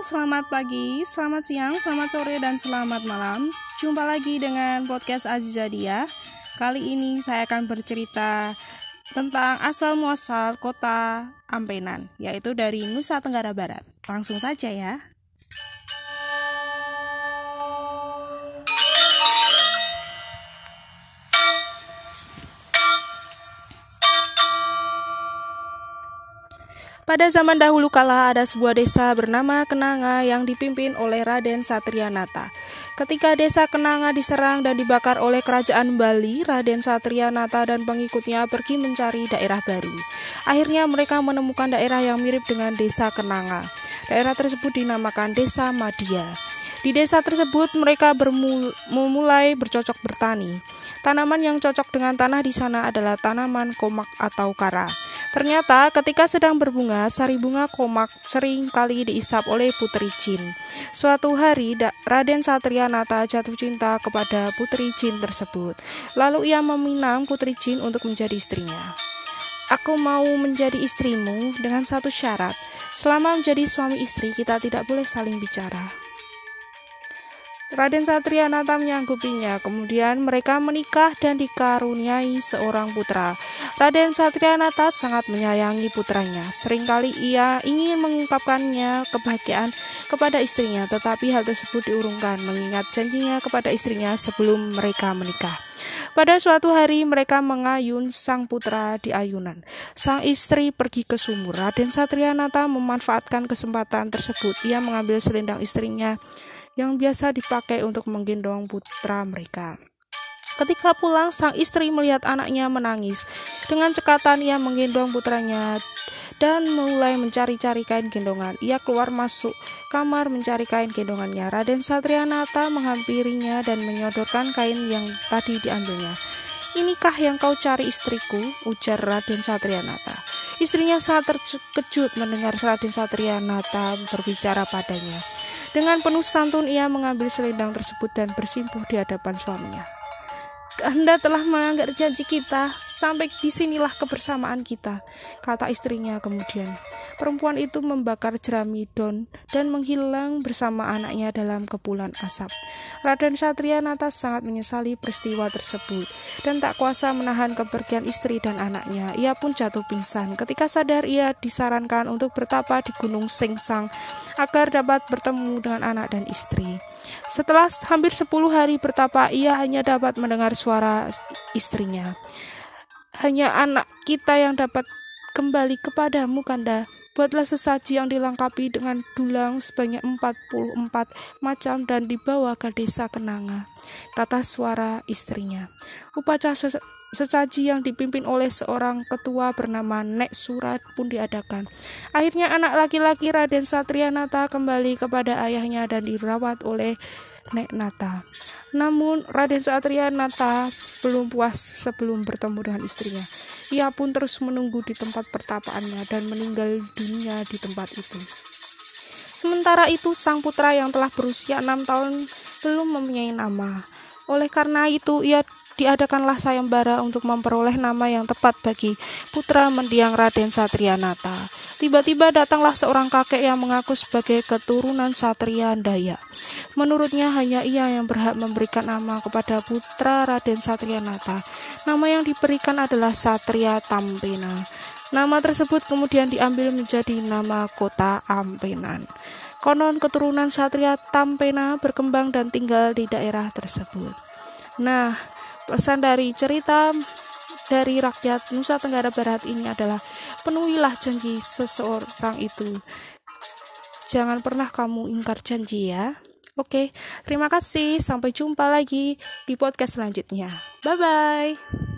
Selamat pagi, selamat siang, selamat sore, dan selamat malam. Jumpa lagi dengan podcast Azizadia. Kali ini saya akan bercerita tentang asal muasal kota Ampenan, yaitu dari Nusa Tenggara Barat. Langsung saja ya. Pada zaman dahulu kala ada sebuah desa bernama Kenanga yang dipimpin oleh Raden Satrianata. Ketika desa Kenanga diserang dan dibakar oleh kerajaan Bali, Raden Satrianata dan pengikutnya pergi mencari daerah baru. Akhirnya mereka menemukan daerah yang mirip dengan desa Kenanga. Daerah tersebut dinamakan Desa Madia. Di desa tersebut mereka memulai bercocok bertani. Tanaman yang cocok dengan tanah di sana adalah tanaman komak atau kara. Ternyata ketika sedang berbunga, sari bunga komak sering kali diisap oleh Putri Jin. Suatu hari, Raden Satrianata jatuh cinta kepada Putri Jin tersebut. Lalu ia meminang Putri Jin untuk menjadi istrinya. Aku mau menjadi istrimu dengan satu syarat. Selama menjadi suami istri, kita tidak boleh saling bicara. Raden Satrianata menyanggupinya. Kemudian mereka menikah dan dikaruniai seorang putra. Raden Satrianata sangat menyayangi putranya. Seringkali ia ingin mengungkapkannya kebahagiaan kepada istrinya, tetapi hal tersebut diurungkan mengingat janjinya kepada istrinya sebelum mereka menikah. Pada suatu hari mereka mengayun sang putra di ayunan. Sang istri pergi ke sumur. Raden Satrianata memanfaatkan kesempatan tersebut. Ia mengambil selendang istrinya yang biasa dipakai untuk menggendong putra mereka. Ketika pulang, sang istri melihat anaknya menangis. Dengan cekatan ia menggendong putranya dan mulai mencari-cari kain gendongan. Ia keluar masuk kamar mencari kain gendongannya. Raden Satrianata menghampirinya dan menyodorkan kain yang tadi diambilnya. Inikah yang kau cari istriku? ujar Raden Satrianata. Istrinya sangat terkejut mendengar Raden Satrianata berbicara padanya. Dengan penuh santun ia mengambil selendang tersebut dan bersimpuh di hadapan suaminya. Anda telah melanggar janji kita, sampai di sinilah kebersamaan kita, kata istrinya kemudian. Perempuan itu membakar jerami don dan menghilang bersama anaknya dalam kepulan asap. Raden Satria Nata sangat menyesali peristiwa tersebut dan tak kuasa menahan kepergian istri dan anaknya. Ia pun jatuh pingsan. Ketika sadar ia disarankan untuk bertapa di Gunung Sengsang agar dapat bertemu dengan anak dan istri. Setelah hampir 10 hari bertapa, ia hanya dapat mendengar suara istrinya. Hanya anak kita yang dapat kembali kepadamu, Kanda. Buatlah sesaji yang dilengkapi dengan dulang sebanyak 44 macam dan dibawa ke desa Kenanga, kata suara istrinya. Upacara sesaji yang dipimpin oleh seorang ketua bernama Nek Surat pun diadakan. Akhirnya anak laki-laki Raden Satrianata kembali kepada ayahnya dan dirawat oleh Nek Nata. Namun Raden Satrianata belum puas sebelum bertemu dengan istrinya. Ia pun terus menunggu di tempat pertapaannya dan meninggal dunia di tempat itu. Sementara itu, sang putra yang telah berusia enam tahun belum mempunyai nama. Oleh karena itu, ia diadakanlah sayembara untuk memperoleh nama yang tepat bagi putra mendiang Raden Satrianata. Tiba-tiba datanglah seorang kakek yang mengaku sebagai keturunan Satria Daya. Menurutnya hanya ia yang berhak memberikan nama kepada putra Raden Satrianata. Nama yang diberikan adalah Satria Tampena. Nama tersebut kemudian diambil menjadi nama kota Ampenan. Konon keturunan Satria Tampena berkembang dan tinggal di daerah tersebut. Nah, pesan dari cerita dari rakyat Nusa Tenggara Barat ini adalah penuhilah janji seseorang itu. Jangan pernah kamu ingkar janji ya. Oke, terima kasih. Sampai jumpa lagi di podcast selanjutnya. Bye bye.